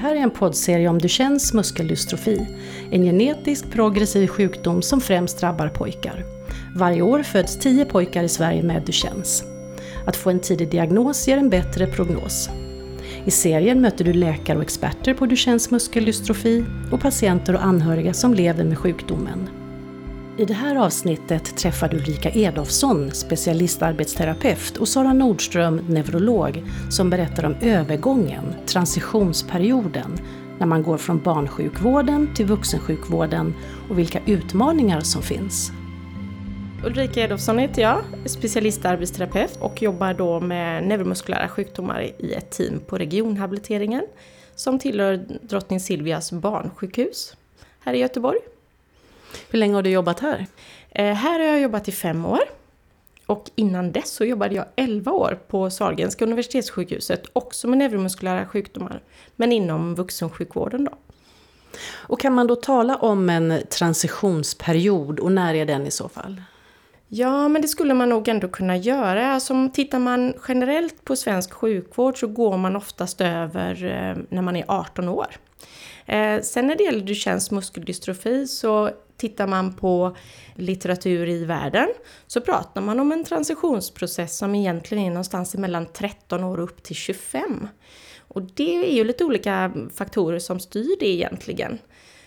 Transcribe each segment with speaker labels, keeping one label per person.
Speaker 1: här är en poddserie om Duchennes muskeldystrofi, en genetisk progressiv sjukdom som främst drabbar pojkar. Varje år föds 10 pojkar i Sverige med Duchennes. Att få en tidig diagnos ger en bättre prognos. I serien möter du läkare och experter på Duchennes muskeldystrofi och patienter och anhöriga som lever med sjukdomen. I det här avsnittet träffar du Ulrika Edolfsson, specialistarbetsterapeut och Sara Nordström, neurolog, som berättar om övergången, transitionsperioden, när man går från barnsjukvården till vuxensjukvården och vilka utmaningar som finns.
Speaker 2: Ulrika Edolfsson heter jag, specialistarbetsterapeut och jobbar då med neuromuskulära sjukdomar i ett team på regionhabiliteringen som tillhör Drottning Silvias barnsjukhus här i Göteborg.
Speaker 1: Hur länge har du jobbat här?
Speaker 2: Eh, här har jag jobbat i fem år. Och innan dess så jobbade jag 11 år på Sahlgrenska universitetssjukhuset, också med neuromuskulära sjukdomar, men inom vuxensjukvården då.
Speaker 1: Och kan man då tala om en transitionsperiod och när är den i så fall?
Speaker 2: Ja, men det skulle man nog ändå kunna göra. Alltså, tittar man generellt på svensk sjukvård så går man oftast över eh, när man är 18 år. Eh, sen när det gäller Duchennes muskeldystrofi så tittar man på litteratur i världen så pratar man om en transitionsprocess som egentligen är någonstans mellan 13 år och upp till 25. Och det är ju lite olika faktorer som styr det egentligen.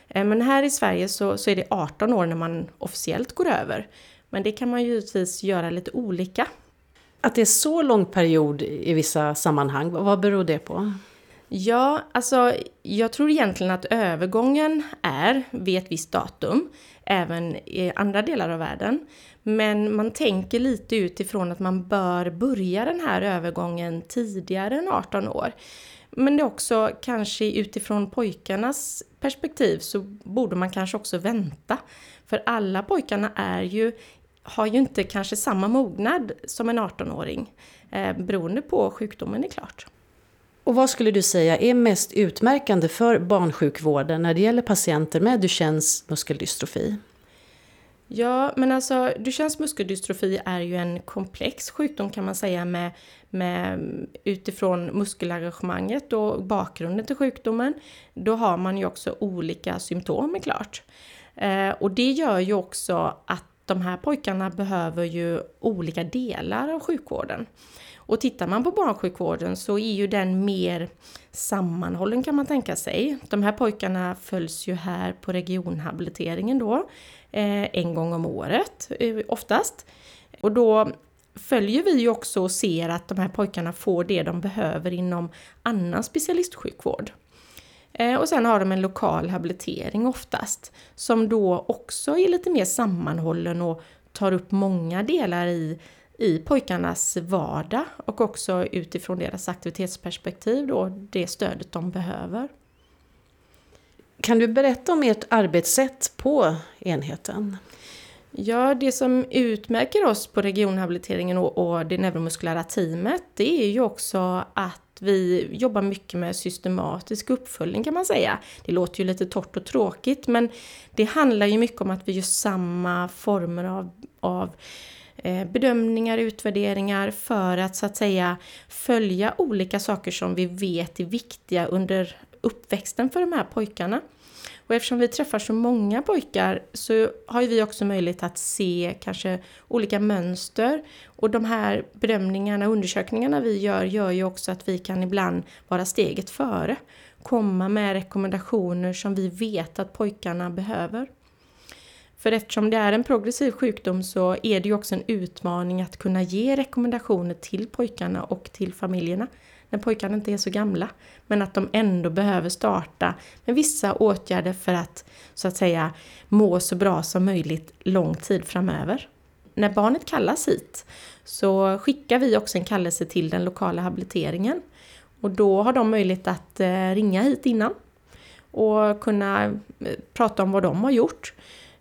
Speaker 2: Eh, men här i Sverige så, så är det 18 år när man officiellt går över. Men det kan man ju givetvis göra lite olika.
Speaker 1: Att det är så lång period i vissa sammanhang, vad beror det på?
Speaker 2: Ja, alltså jag tror egentligen att övergången är vid ett visst datum, även i andra delar av världen. Men man tänker lite utifrån att man bör börja den här övergången tidigare än 18 år. Men det är också kanske utifrån pojkarnas perspektiv så borde man kanske också vänta. För alla pojkarna är ju, har ju inte kanske samma mognad som en 18-åring. Eh, beroende på sjukdomen är klart.
Speaker 1: Och vad skulle du säga är mest utmärkande för barnsjukvården när det gäller patienter med Duchennes muskeldystrofi?
Speaker 2: Ja, men alltså Duchennes muskeldystrofi är ju en komplex sjukdom kan man säga med, med utifrån muskelarrangemanget och bakgrunden till sjukdomen. Då har man ju också olika symptom klart. Eh, och det gör ju också att de här pojkarna behöver ju olika delar av sjukvården. Och tittar man på barnsjukvården så är ju den mer sammanhållen kan man tänka sig. De här pojkarna följs ju här på regionhabiliteringen då, eh, en gång om året eh, oftast. Och då följer vi ju också och ser att de här pojkarna får det de behöver inom annan specialistsjukvård. Eh, och sen har de en lokal habilitering oftast, som då också är lite mer sammanhållen och tar upp många delar i i pojkarnas vardag och också utifrån deras aktivitetsperspektiv då, det stödet de behöver.
Speaker 1: Kan du berätta om ert arbetssätt på enheten?
Speaker 2: Ja, det som utmärker oss på regionhabiliteringen och, och det neuromuskulära teamet, det är ju också att vi jobbar mycket med systematisk uppföljning kan man säga. Det låter ju lite torrt och tråkigt men det handlar ju mycket om att vi gör samma former av, av eh, bedömningar, utvärderingar för att så att säga följa olika saker som vi vet är viktiga under uppväxten för de här pojkarna. Och eftersom vi träffar så många pojkar så har vi också möjlighet att se kanske olika mönster. Och de här bedömningarna och undersökningarna vi gör gör ju också att vi kan ibland vara steget före. Komma med rekommendationer som vi vet att pojkarna behöver. För eftersom det är en progressiv sjukdom så är det ju också en utmaning att kunna ge rekommendationer till pojkarna och till familjerna när pojkarna inte är så gamla. Men att de ändå behöver starta med vissa åtgärder för att så att säga må så bra som möjligt lång tid framöver. När barnet kallas hit så skickar vi också en kallelse till den lokala habiliteringen. Och då har de möjlighet att eh, ringa hit innan och kunna eh, prata om vad de har gjort.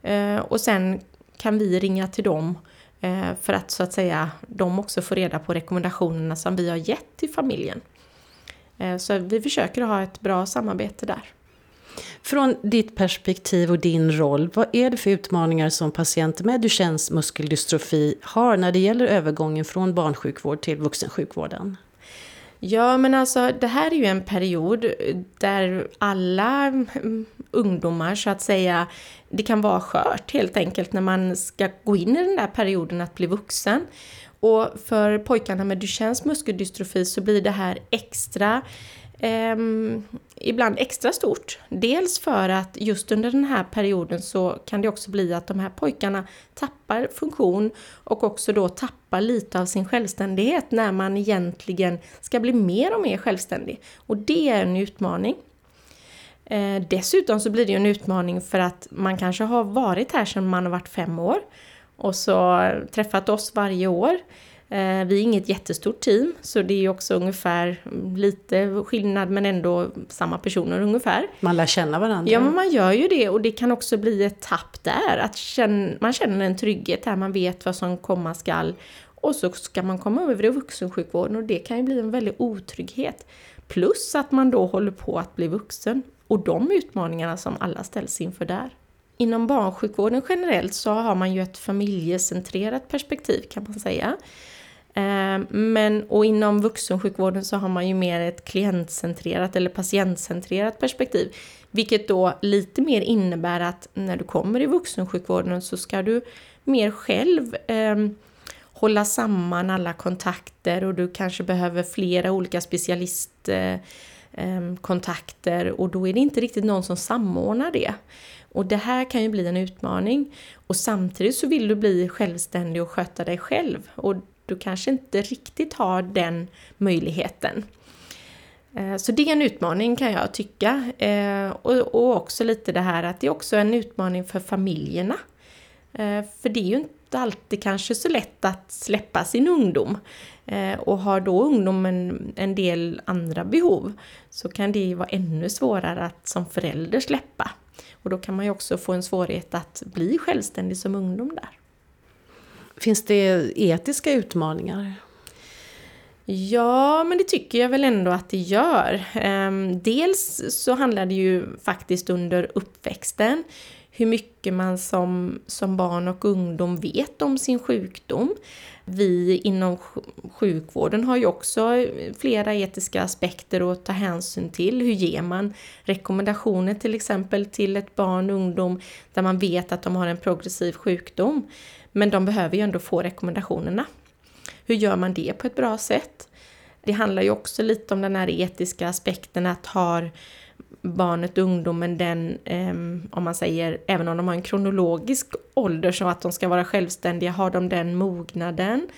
Speaker 2: Eh, och sen kan vi ringa till dem Eh, för att så att säga de också får reda på rekommendationerna som vi har gett till familjen. Eh, så vi försöker ha ett bra samarbete där.
Speaker 1: Från ditt perspektiv och din roll, vad är det för utmaningar som patienter med Duchennes muskeldystrofi har när det gäller övergången från barnsjukvård till vuxensjukvården?
Speaker 2: Ja, men alltså det här är ju en period där alla ungdomar så att säga, det kan vara skört helt enkelt när man ska gå in i den där perioden att bli vuxen. Och för pojkarna med Duchennes muskeldystrofi så blir det här extra eh, ibland extra stort. Dels för att just under den här perioden så kan det också bli att de här pojkarna tappar funktion och också då tappar lite av sin självständighet när man egentligen ska bli mer och mer självständig. Och det är en utmaning. Eh, dessutom så blir det ju en utmaning för att man kanske har varit här sedan man har varit fem år och så träffat oss varje år. Eh, vi är inget jättestort team, så det är också ungefär lite skillnad men ändå samma personer ungefär.
Speaker 1: Man lär känna varandra.
Speaker 2: Ja, men man gör ju det och det kan också bli ett tapp där. Att känna, man känner en trygghet där, man vet vad som komma skall. Och så ska man komma över i vuxensjukvården och det kan ju bli en väldig otrygghet. Plus att man då håller på att bli vuxen och de utmaningarna som alla ställs inför där. Inom barnsjukvården generellt så har man ju ett familjecentrerat perspektiv kan man säga. Eh, men, och inom vuxensjukvården så har man ju mer ett klientcentrerat eller patientcentrerat perspektiv. Vilket då lite mer innebär att när du kommer i vuxensjukvården så ska du mer själv eh, hålla samman alla kontakter och du kanske behöver flera olika specialistkontakter eh, eh och då är det inte riktigt någon som samordnar det. Och det här kan ju bli en utmaning. Och samtidigt så vill du bli självständig och sköta dig själv. Och du kanske inte riktigt har den möjligheten. Eh, så det är en utmaning kan jag tycka. Eh, och också lite det här att det är också en utmaning för familjerna. Eh, för det är ju inte alltid kanske så lätt att släppa sin ungdom. Och har då ungdomen en del andra behov så kan det ju vara ännu svårare att som förälder släppa. Och då kan man ju också få en svårighet att bli självständig som ungdom där.
Speaker 1: Finns det etiska utmaningar?
Speaker 2: Ja, men det tycker jag väl ändå att det gör. Ehm, dels så handlar det ju faktiskt under uppväxten hur mycket man som, som barn och ungdom vet om sin sjukdom. Vi inom sjukvården har ju också flera etiska aspekter att ta hänsyn till. Hur ger man rekommendationer till exempel till ett barn och ungdom där man vet att de har en progressiv sjukdom? Men de behöver ju ändå få rekommendationerna. Hur gör man det på ett bra sätt? Det handlar ju också lite om den här etiska aspekten att har barnet, ungdomen den, eh, om man säger, även om de har en kronologisk ålder så att de ska vara självständiga, har de den mognaden?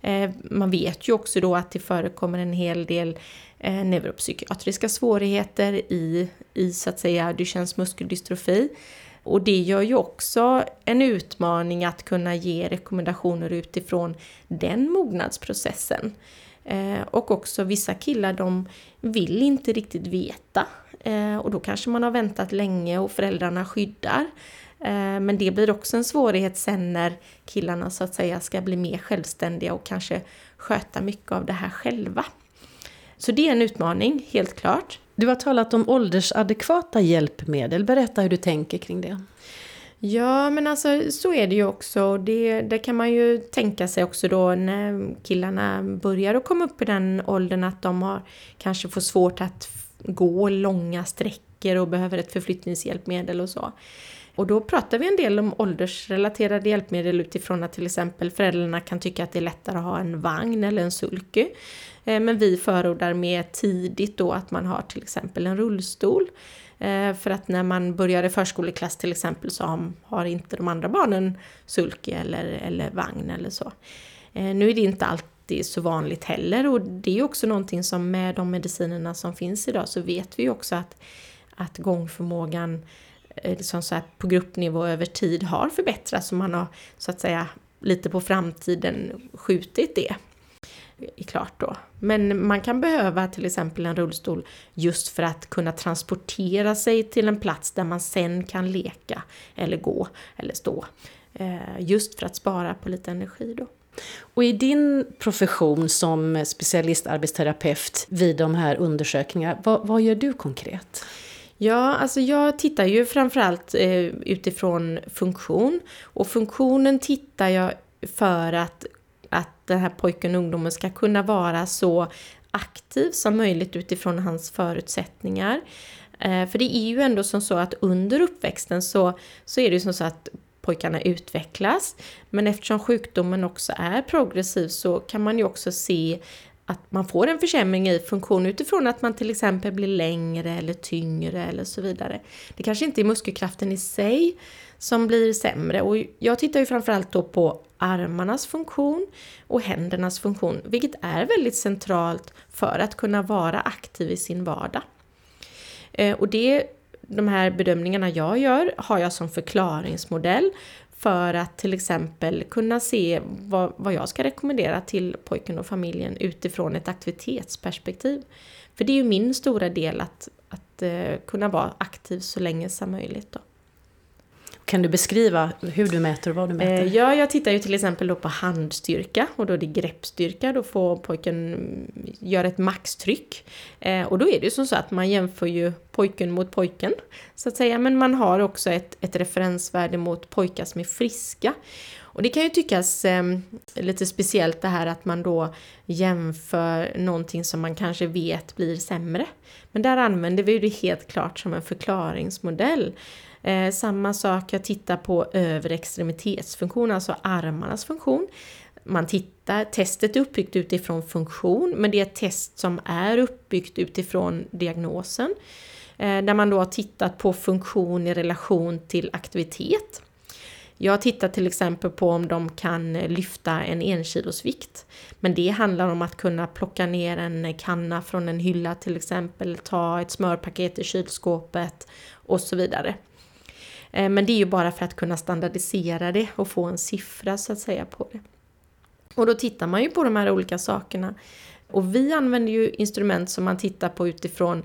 Speaker 2: Eh, man vet ju också då att det förekommer en hel del eh, neuropsykiatriska svårigheter i, i så att säga Duchennes muskeldystrofi. Och det gör ju också en utmaning att kunna ge rekommendationer utifrån den mognadsprocessen. Eh, och också vissa killar de vill inte riktigt veta eh, och då kanske man har väntat länge och föräldrarna skyddar. Eh, men det blir också en svårighet sen när killarna så att säga ska bli mer självständiga och kanske sköta mycket av det här själva. Så det är en utmaning, helt klart.
Speaker 1: Du har talat om åldersadekvata hjälpmedel. Berätta hur du tänker kring det.
Speaker 2: Ja, men alltså så är det ju också. Det, det kan man ju tänka sig också då när killarna börjar att komma upp i den åldern att de har, kanske får svårt att gå långa sträckor och behöver ett förflyttningshjälpmedel och så. Och då pratar vi en del om åldersrelaterade hjälpmedel utifrån att till exempel föräldrarna kan tycka att det är lättare att ha en vagn eller en sulky. Eh, men vi förordar mer tidigt då att man har till exempel en rullstol. Eh, för att när man börjar i förskoleklass till exempel så har inte de andra barnen sulky eller, eller vagn eller så. Eh, nu är det inte alltid så vanligt heller och det är också någonting som med de medicinerna som finns idag så vet vi också att, att gångförmågan liksom så på gruppnivå över tid har förbättrats och man har så att säga lite på framtiden skjutit det klart då. Men man kan behöva till exempel en rullstol just för att kunna transportera sig till en plats där man sen kan leka eller gå eller stå. Eh, just för att spara på lite energi då.
Speaker 1: Och i din profession som specialistarbetsterapeut vid de här undersökningarna, vad, vad gör du konkret?
Speaker 2: Ja, alltså jag tittar ju framförallt eh, utifrån funktion och funktionen tittar jag för att den här pojken och ungdomen ska kunna vara så aktiv som möjligt utifrån hans förutsättningar. Eh, för det är ju ändå som så att under uppväxten så, så är det ju som så att pojkarna utvecklas. Men eftersom sjukdomen också är progressiv så kan man ju också se att man får en försämring i funktion utifrån att man till exempel blir längre eller tyngre eller så vidare. Det kanske inte är muskelkraften i sig som blir sämre och jag tittar ju framförallt då på armarnas funktion och händernas funktion, vilket är väldigt centralt för att kunna vara aktiv i sin vardag. Eh, och det, de här bedömningarna jag gör har jag som förklaringsmodell för att till exempel kunna se vad, vad jag ska rekommendera till pojken och familjen utifrån ett aktivitetsperspektiv. För det är ju min stora del att, att eh, kunna vara aktiv så länge som möjligt. Då.
Speaker 1: Kan du beskriva hur du mäter och vad du mäter?
Speaker 2: Eh, ja, jag tittar ju till exempel då på handstyrka och då är det greppstyrka. Då får pojken mm, göra ett maxtryck. Eh, och då är det ju som så att man jämför ju pojken mot pojken, så att säga. Men man har också ett, ett referensvärde mot pojkar som är friska. Och det kan ju tyckas eh, lite speciellt det här att man då jämför någonting som man kanske vet blir sämre. Men där använder vi det helt klart som en förklaringsmodell. Eh, samma sak, jag tittar på övre extremitetsfunktion, alltså armarnas funktion. Man tittar, testet är uppbyggt utifrån funktion, men det är ett test som är uppbyggt utifrån diagnosen. Eh, där man då har tittat på funktion i relation till aktivitet. Jag tittar till exempel på om de kan lyfta en enkilosvikt. Men det handlar om att kunna plocka ner en kanna från en hylla till exempel, ta ett smörpaket i kylskåpet och så vidare. Eh, men det är ju bara för att kunna standardisera det och få en siffra så att säga på det. Och då tittar man ju på de här olika sakerna. Och vi använder ju instrument som man tittar på utifrån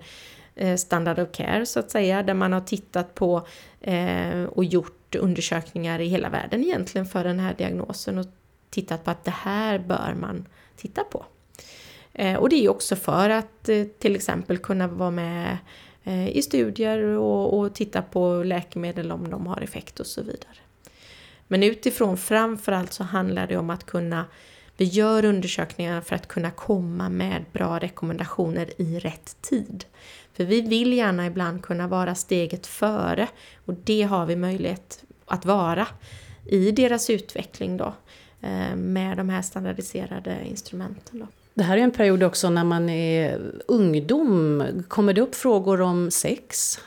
Speaker 2: eh, standard of care så att säga, där man har tittat på eh, och gjort undersökningar i hela världen egentligen för den här diagnosen och tittat på att det här bör man titta på. Och det är ju också för att till exempel kunna vara med Eh, i studier och, och titta på läkemedel om de har effekt och så vidare. Men utifrån framförallt så handlar det om att kunna vi gör undersökningar för att kunna komma med bra rekommendationer i rätt tid. För vi vill gärna ibland kunna vara steget före och det har vi möjlighet att vara i deras utveckling då eh, med de här standardiserade instrumenten. Då.
Speaker 1: Det här är en period också när man är ungdom. Kommer det upp frågor om sex?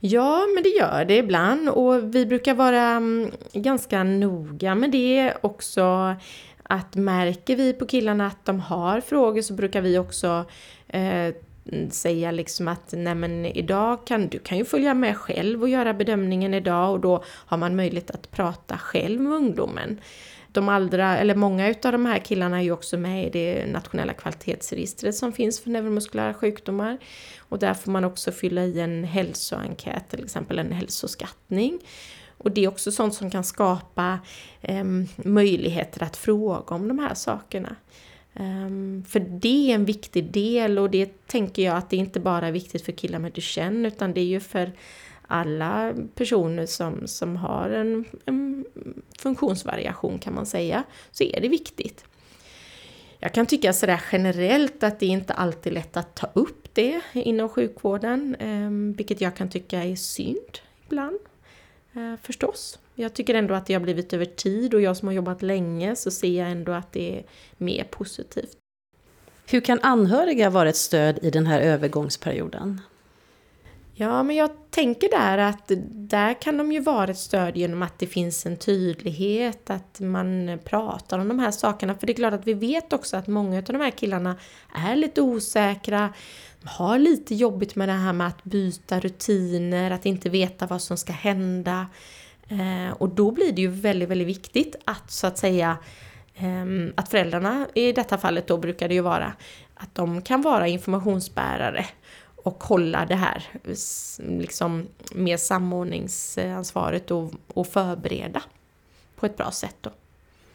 Speaker 2: Ja, men det gör det ibland och vi brukar vara mm, ganska noga med det också. Att märker vi på killarna att de har frågor så brukar vi också eh, säga liksom att nej men idag kan du kan ju följa med själv och göra bedömningen idag och då har man möjlighet att prata själv med ungdomen de allra, eller många utav de här killarna är ju också med i det nationella kvalitetsregistret som finns för neuromuskulära sjukdomar. Och där får man också fylla i en hälsoenkät, till exempel en hälsoskattning. Och det är också sånt som kan skapa eh, möjligheter att fråga om de här sakerna. Um, för det är en viktig del och det tänker jag att det inte bara är viktigt för killar med Duchenne utan det är ju för alla personer som, som har en, en funktionsvariation kan man säga, så är det viktigt. Jag kan tycka sådär generellt att det inte alltid är lätt att ta upp det inom sjukvården, eh, vilket jag kan tycka är synd ibland, eh, förstås. Jag tycker ändå att det har blivit över tid och jag som har jobbat länge så ser jag ändå att det är mer positivt.
Speaker 1: Hur kan anhöriga vara ett stöd i den här övergångsperioden?
Speaker 2: Ja, men jag tänker där att där kan de ju vara ett stöd genom att det finns en tydlighet, att man pratar om de här sakerna. För det är klart att vi vet också att många av de här killarna är lite osäkra, har lite jobbigt med det här med att byta rutiner, att inte veta vad som ska hända. Eh, och då blir det ju väldigt, väldigt viktigt att så att säga ehm, att föräldrarna, i detta fallet då brukar det ju vara, att de kan vara informationsbärare och hålla det här liksom, med samordningsansvaret och, och förbereda på ett bra sätt. Då.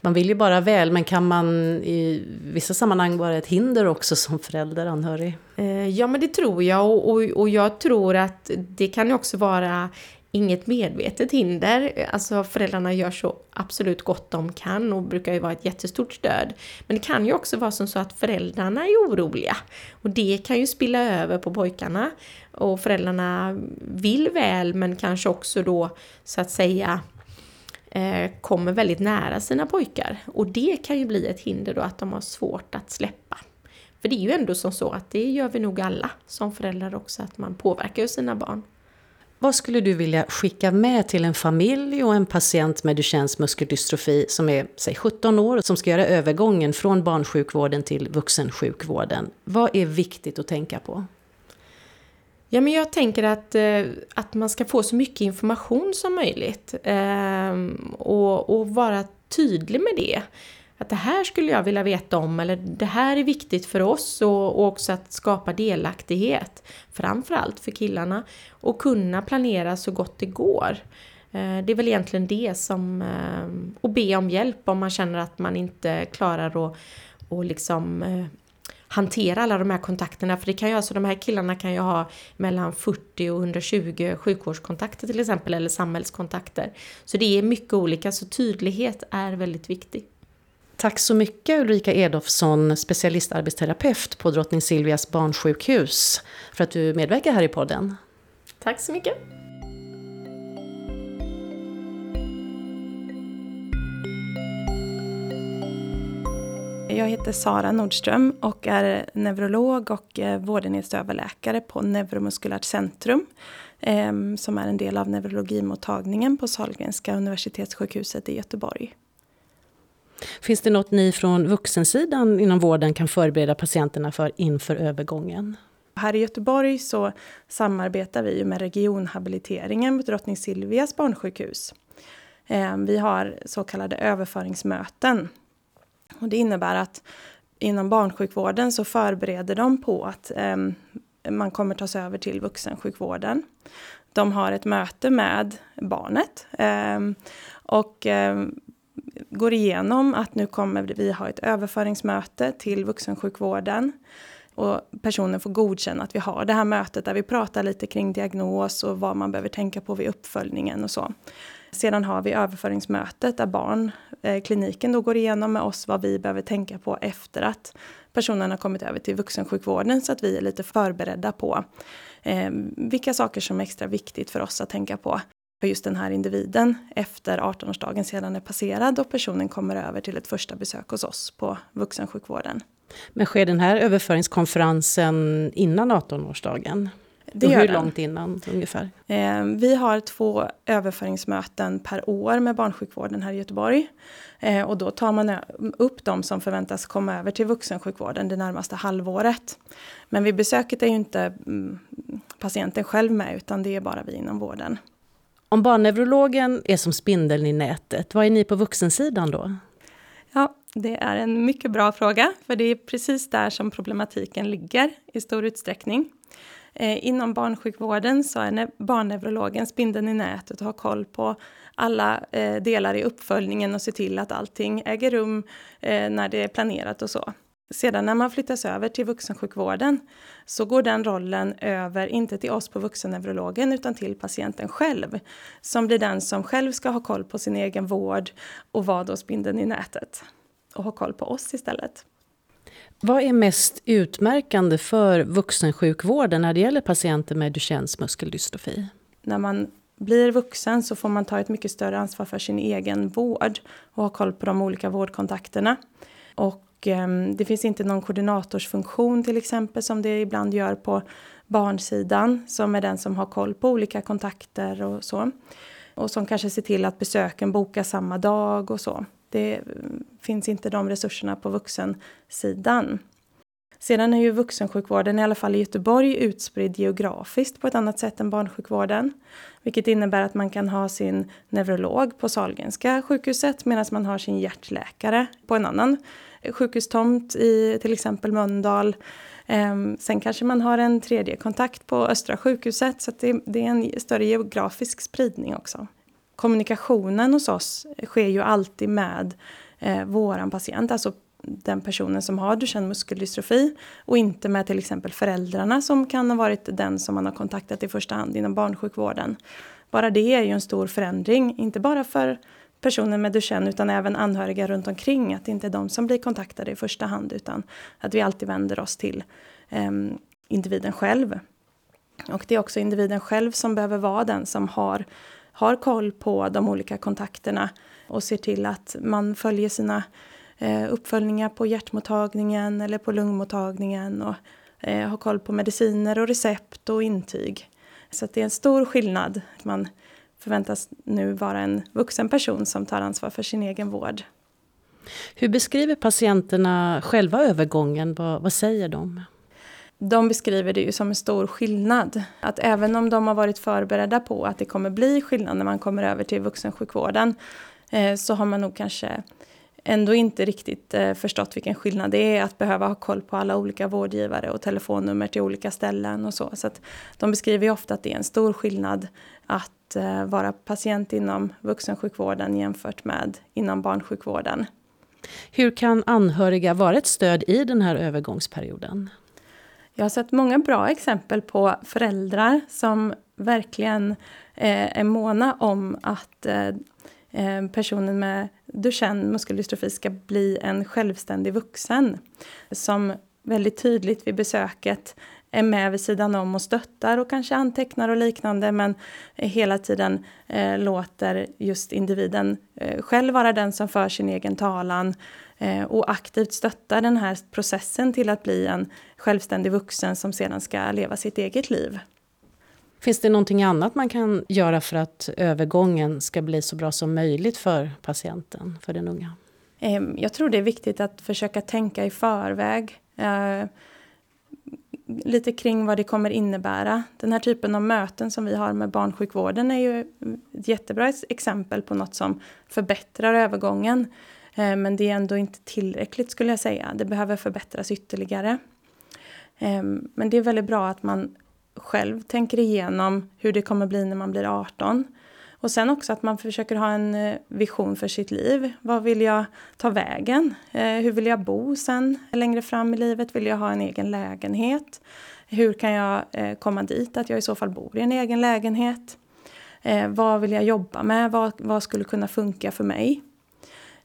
Speaker 1: Man vill ju bara väl, men kan man i vissa sammanhang vara ett hinder också som förälder, anhörig?
Speaker 2: Eh, ja, men det tror jag och, och, och jag tror att det kan också vara inget medvetet hinder. Alltså föräldrarna gör så absolut gott de kan och brukar ju vara ett jättestort stöd. Men det kan ju också vara som så att föräldrarna är oroliga. Och det kan ju spilla över på pojkarna. Och föräldrarna vill väl men kanske också då så att säga eh, kommer väldigt nära sina pojkar. Och det kan ju bli ett hinder då att de har svårt att släppa. För det är ju ändå som så att det gör vi nog alla som föräldrar också, att man påverkar ju sina barn.
Speaker 1: Vad skulle du vilja skicka med till en familj och en patient med Duchennes muskeldystrofi som är, säg 17 år och som ska göra övergången från barnsjukvården till vuxensjukvården? Vad är viktigt att tänka på?
Speaker 2: Ja, men jag tänker att, eh, att man ska få så mycket information som möjligt ehm, och, och vara tydlig med det att det här skulle jag vilja veta om eller det här är viktigt för oss och, och också att skapa delaktighet. Framförallt för killarna och kunna planera så gott det går. Eh, det är väl egentligen det som... Eh, och be om hjälp om man känner att man inte klarar att och liksom eh, hantera alla de här kontakterna. För det kan ju alltså, de här killarna kan ju ha mellan 40 och 120 sjukvårdskontakter till exempel, eller samhällskontakter. Så det är mycket olika, så tydlighet är väldigt viktigt.
Speaker 1: Tack så mycket Ulrika Edolfsson, specialistarbetsterapeut på Drottning Silvias barnsjukhus, för att du medverkar här i podden.
Speaker 2: Tack så mycket.
Speaker 3: Jag heter Sara Nordström och är neurolog och eh, vårdenhetsöverläkare på Neuromuskulärt centrum ehm, som är en del av neurologimottagningen på Sahlgrenska universitetssjukhuset i Göteborg.
Speaker 1: Finns det något ni från vuxensidan inom vården kan förbereda patienterna för inför övergången?
Speaker 3: Här i Göteborg så samarbetar vi med regionhabiliteringen på Drottning Silvias barnsjukhus. Eh, vi har så kallade överföringsmöten. Och det innebär att inom barnsjukvården så förbereder de på att eh, man kommer tas över till vuxensjukvården. De har ett möte med barnet. Eh, och går igenom att nu kommer vi ha ett överföringsmöte till vuxensjukvården. Och personen får godkänna att vi har det här mötet där vi pratar lite kring diagnos och vad man behöver tänka på vid uppföljningen och så. Sedan har vi överföringsmötet där barnkliniken eh, då går igenom med oss vad vi behöver tänka på efter att personen har kommit över till vuxensjukvården så att vi är lite förberedda på eh, vilka saker som är extra viktigt för oss att tänka på för just den här individen efter 18-årsdagen sedan är passerad och personen kommer över till ett första besök hos oss på vuxensjukvården.
Speaker 1: Men sker den här överföringskonferensen innan 18-årsdagen?
Speaker 3: Det
Speaker 1: hur
Speaker 3: den.
Speaker 1: långt innan ungefär?
Speaker 3: Eh, vi har två överföringsmöten per år med barnsjukvården här i Göteborg. Eh, och då tar man upp de som förväntas komma över till vuxensjukvården det närmaste halvåret. Men vid besöket är ju inte mm, patienten själv med utan det är bara vi inom vården.
Speaker 1: Om barnneurologen är som spindeln i nätet, vad är ni på vuxensidan då?
Speaker 3: Ja, det är en mycket bra fråga, för det är precis där som problematiken ligger i stor utsträckning. Eh, inom barnsjukvården så är barnneurologen spindeln i nätet och har koll på alla eh, delar i uppföljningen och ser till att allting äger rum eh, när det är planerat och så. Sedan när man flyttas över till vuxensjukvården så går den rollen över, inte till oss på vuxenneurologen, utan till patienten själv. Som blir den som själv ska ha koll på sin egen vård och vara då spindeln i nätet. Och ha koll på oss istället.
Speaker 1: Vad är mest utmärkande för vuxensjukvården när det gäller patienter med Duchennes muskeldystrofi?
Speaker 3: När man blir vuxen så får man ta ett mycket större ansvar för sin egen vård och ha koll på de olika vårdkontakterna. Och Ehm, det finns inte någon koordinatorsfunktion till exempel som det ibland gör på barnsidan som är den som har koll på olika kontakter och så. Och som kanske ser till att besöken bokas samma dag och så. Det eh, finns inte de resurserna på vuxensidan. Sedan är ju vuxensjukvården, i alla fall i Göteborg, utspridd geografiskt på ett annat sätt än barnsjukvården. Vilket innebär att man kan ha sin neurolog på Sahlgrenska sjukhuset medan man har sin hjärtläkare på en annan sjukhustomt i till exempel Mölndal. Ehm, sen kanske man har en tredje kontakt på Östra sjukhuset så det, är en större geografisk spridning också. Kommunikationen hos oss sker ju alltid med eh, våran patient, alltså den personen som har Duchenne muskeldystrofi och inte med till exempel föräldrarna som kan ha varit den som man har kontaktat i första hand inom barnsjukvården. Bara det är ju en stor förändring, inte bara för personen med Duchenne utan även anhöriga runt omkring. Att det inte är de som blir kontaktade i första hand utan att vi alltid vänder oss till eh, individen själv. Och det är också individen själv som behöver vara den som har, har koll på de olika kontakterna och ser till att man följer sina eh, uppföljningar på hjärtmottagningen eller på lungmottagningen och eh, har koll på mediciner och recept och intyg. Så det är en stor skillnad. Man förväntas nu vara en vuxen person som tar ansvar för sin egen vård.
Speaker 1: Hur beskriver patienterna själva övergången? Vad, vad säger de?
Speaker 3: De beskriver det ju som en stor skillnad. Att även om de har varit förberedda på att det kommer bli skillnad när man kommer över till vuxensjukvården eh, så har man nog kanske ändå inte riktigt eh, förstått vilken skillnad det är att behöva ha koll på alla olika vårdgivare och telefonnummer till olika ställen och så. Så att de beskriver ju ofta att det är en stor skillnad att eh, vara patient inom vuxensjukvården jämfört med inom barnsjukvården.
Speaker 1: Hur kan anhöriga vara ett stöd i den här övergångsperioden?
Speaker 3: Jag har sett många bra exempel på föräldrar som verkligen eh, är måna om att eh, personen med Duchenne muskeldystrofi ska bli en självständig vuxen. Som väldigt tydligt vid besöket är med vid sidan om och stöttar och kanske antecknar och liknande men hela tiden eh, låter just individen eh, själv vara den som för sin egen talan eh, och aktivt stöttar den här processen till att bli en självständig vuxen som sedan ska leva sitt eget liv.
Speaker 1: Finns det någonting annat man kan göra för att övergången ska bli så bra som möjligt för patienten, för den unga?
Speaker 3: Ehm, jag tror det är viktigt att försöka tänka i förväg. Lite kring vad det kommer innebära. Den här typen av möten som vi har med barnsjukvården är ju ett jättebra exempel på något som förbättrar övergången. Eh, men det är ändå inte tillräckligt skulle jag säga. Det behöver förbättras ytterligare. Ehm, men det är väldigt bra att man själv tänker igenom hur det kommer bli när man blir 18. Och sen också att man försöker ha en eh, vision för sitt liv. Vad vill jag ta vägen? Eh, hur vill jag bo sen eh, längre fram i livet? Vill jag ha en egen lägenhet? Hur kan jag komma dit att jag i så fall bor i en egen lägenhet? Vad vill jag jobba med? Vad, vad skulle kunna funka för mig?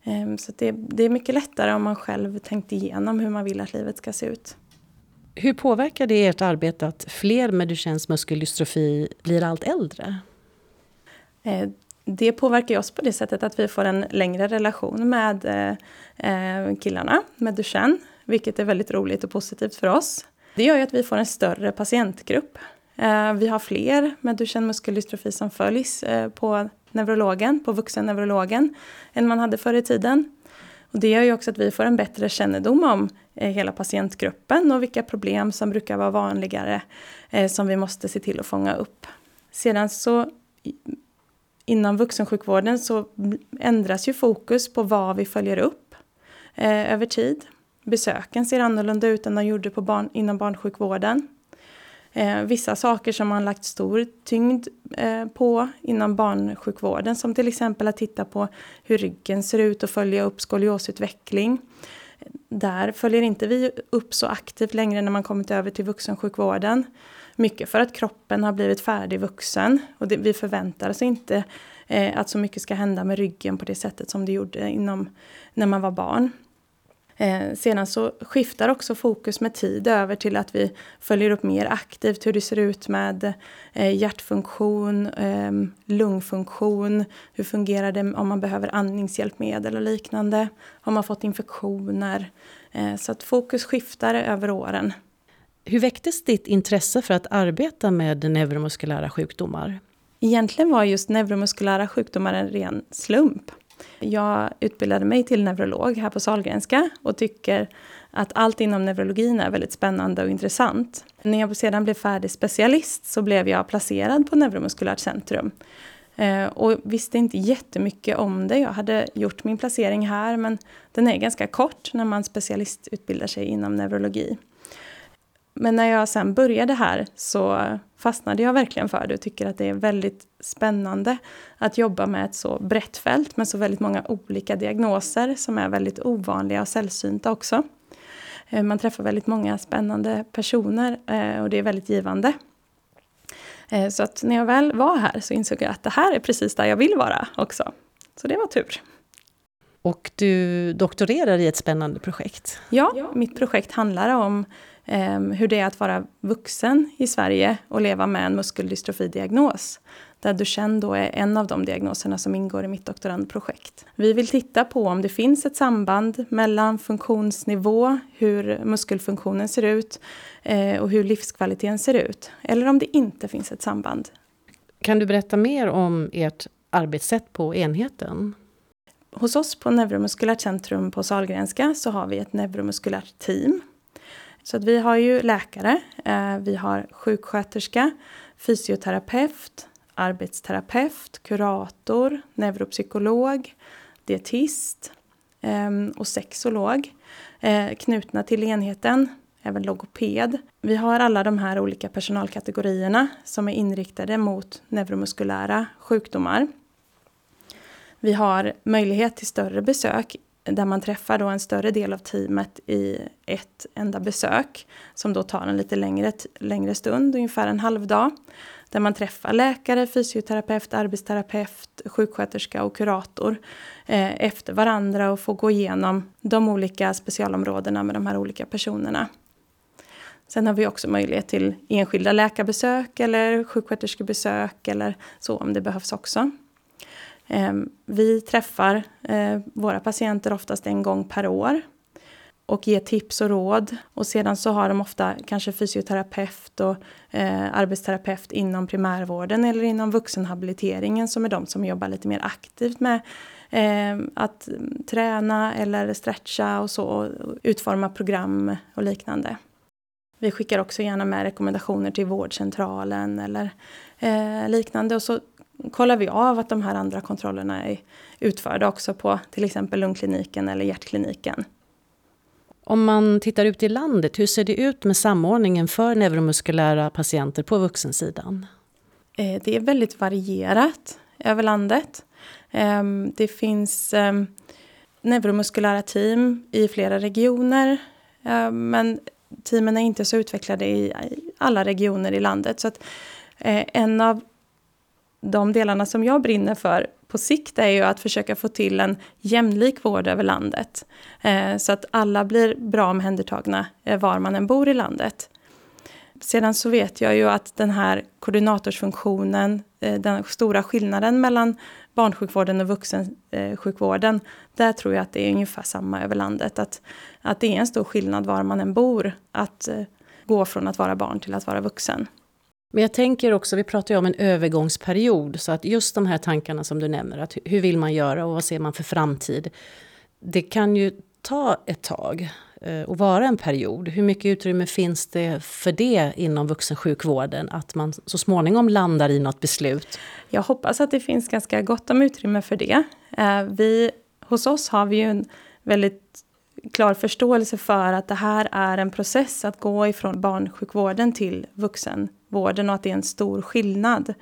Speaker 3: Ehm, så det, det är mycket lättare om man själv tänkt igenom hur man vill att livet ska se ut.
Speaker 1: Hur påverkar det ert arbete att fler med Duchennes muskeldystrofi blir allt äldre?
Speaker 3: Eh, det påverkar oss på det sättet att vi får en längre relation med eh, eh, killarna med Duchenne, vilket är väldigt roligt och positivt för oss. Det gör ju att vi får en större patientgrupp. Vi har fler med Duchenne muskeldystrofi som följs på neurologen, på vuxenneurologen, än man hade förr i tiden. Och det gör ju också att vi får en bättre kännedom om hela patientgruppen och vilka problem som brukar vara vanligare som vi måste se till att fånga upp. Sedan så inom vuxensjukvården så ändras ju fokus på vad vi följer upp eh, över tid. Besöken ser annorlunda ut än de gjorde på barn, inom barnsjukvården. Eh, vissa saker som man lagt stor tyngd eh, på inom barnsjukvården som till exempel att titta på hur ryggen ser ut och följa upp skoliosutveckling. Där följer inte vi upp så aktivt längre när man kommit över till vuxensjukvården. Mycket för att kroppen har blivit färdig vuxen och det, vi förväntar oss inte eh, att så mycket ska hända med ryggen på det sättet som det gjorde inom, när man var barn. Eh, sedan så skiftar också fokus med tid över till att vi följer upp mer aktivt hur det ser ut med eh, hjärtfunktion, eh, lungfunktion, hur fungerar det om man behöver andningshjälpmedel och liknande, har man fått infektioner. Eh, så att fokus skiftar över åren.
Speaker 1: Hur väcktes ditt intresse för att arbeta med neuromuskulära sjukdomar?
Speaker 3: Egentligen var just neuromuskulära sjukdomar en ren slump. Jag utbildade mig till neurolog här på Sahlgrenska och tycker att allt inom neurologin är väldigt spännande och intressant. När jag sedan blev färdig specialist så blev jag placerad på Neuromuskulärt centrum. Eh, och visste inte jättemycket om det. Jag hade gjort min placering här men den är ganska kort när man specialistutbildar sig inom neurologi. Men när jag sen började här så fastnade jag verkligen för det och tycker att det är väldigt spännande att jobba med ett så brett fält med så väldigt många olika diagnoser som är väldigt ovanliga och sällsynta också. Eh, man träffar väldigt många spännande personer eh, och det är väldigt givande. Eh, så att när jag väl var här så insåg jag att det här är precis där jag vill vara också. Så det var tur.
Speaker 1: Och du doktorerar i ett spännande projekt.
Speaker 3: Ja, mitt projekt handlar om hur det är att vara vuxen i Sverige och leva med en muskeldystrofidiagnos. Där Duchenne då är en av de diagnoserna som ingår i mitt doktorandprojekt. Vi vill titta på om det finns ett samband mellan funktionsnivå, hur muskelfunktionen ser ut eh, och hur livskvaliteten ser ut. Eller om det inte finns ett samband.
Speaker 1: Kan du berätta mer om ert arbetssätt på enheten?
Speaker 3: Hos oss på Neuromuskulärt centrum på Salgrenska så har vi ett neuromuskulärt team. Så att vi har ju läkare, eh, vi har sjuksköterska, fysioterapeut, arbetsterapeut, kurator, neuropsykolog, dietist ehm, och sexolog eh, knutna till enheten, även logoped. Vi har alla de här olika personalkategorierna som är inriktade mot neuromuskulära sjukdomar. Vi har möjlighet till större besök där man träffar då en större del av teamet i ett enda besök som då tar en lite längre, längre stund, ungefär en halv dag. Där man träffar läkare, fysioterapeut, arbetsterapeut, sjuksköterska och kurator eh, efter varandra och får gå igenom de olika specialområdena med de här olika personerna. Sen har vi också möjlighet till enskilda läkarbesök eller sjuksköterskebesök eller så om det behövs också. Ehm, vi träffar eh, våra patienter oftast en gång per år och ger tips och råd. Och sedan så har de ofta kanske fysioterapeut och eh, arbetsterapeut inom primärvården eller inom vuxenhabiliteringen som är de som jobbar lite mer aktivt med ehm, att träna eller stretcha och så och utforma program och liknande. Vi skickar också gärna med rekommendationer till vårdcentralen eller eh, liknande och så kollar vi av att de här andra kontrollerna är utförda också på till exempel lungkliniken eller hjärtkliniken.
Speaker 1: Om man tittar ut i landet, hur ser det ut med samordningen för neuromuskulära patienter på vuxensidan?
Speaker 3: Eh, det är väldigt varierat över landet. Ehm, det finns ehm, neuromuskulära team i flera regioner. Ehm, men teamen är inte så utvecklade i alla regioner i landet. Så att eh, en av de delarna som jag brinner för på sikt är ju att försöka få till en jämlik vård över landet. Eh, så att alla blir bra omhändertagna eh, var man än bor i landet. Sedan så vet jag ju att den här koordinatorsfunktionen, eh, den stora skillnaden mellan barnsjukvården och vuxensjukvården, där tror jag att det är ungefär samma över landet. Att, att det är en stor skillnad var man än bor, att eh, gå från att vara barn till att vara vuxen.
Speaker 1: Men jag tänker också, vi pratar ju om en övergångsperiod, så att just de här tankarna som du nämner, att hur vill man göra och vad ser man för framtid? Det kan ju ta ett tag eh, och vara en period. Hur mycket utrymme finns det för det inom vuxensjukvården? Att man så småningom landar i något beslut?
Speaker 3: Jag hoppas att det finns ganska gott om utrymme för det. Eh, vi, hos oss har vi ju en väldigt klar förståelse för att det här är en process att gå ifrån barnsjukvården till vuxenvården och att det är en stor skillnad.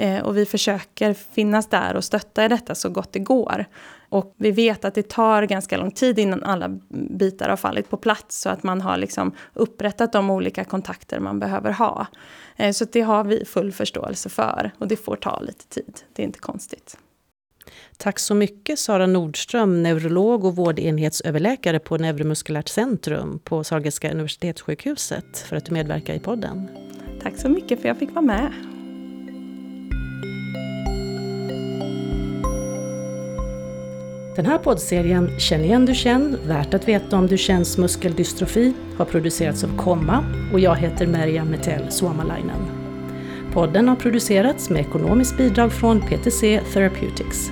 Speaker 3: Eh, och vi försöker finnas där och stötta i detta så gott det går. Och vi vet att det tar ganska lång tid innan alla bitar har fallit på plats så att man har liksom upprättat de olika kontakter man behöver ha. Eh, så det har vi full förståelse för och det får ta lite tid, det är inte konstigt.
Speaker 1: Tack så mycket Sara Nordström, neurolog och vårdenhetsöverläkare på Neuromuskulärt centrum på Sahlgrenska universitetssjukhuset för att du medverkar i podden.
Speaker 3: Tack så mycket för att jag fick vara med.
Speaker 1: Den här poddserien Känn igen Duchenne, värt att veta om Duchennes muskeldystrofi har producerats av Komma och jag heter Merja Metell Suomalainen. Podden har producerats med ekonomiskt bidrag från PTC Therapeutics.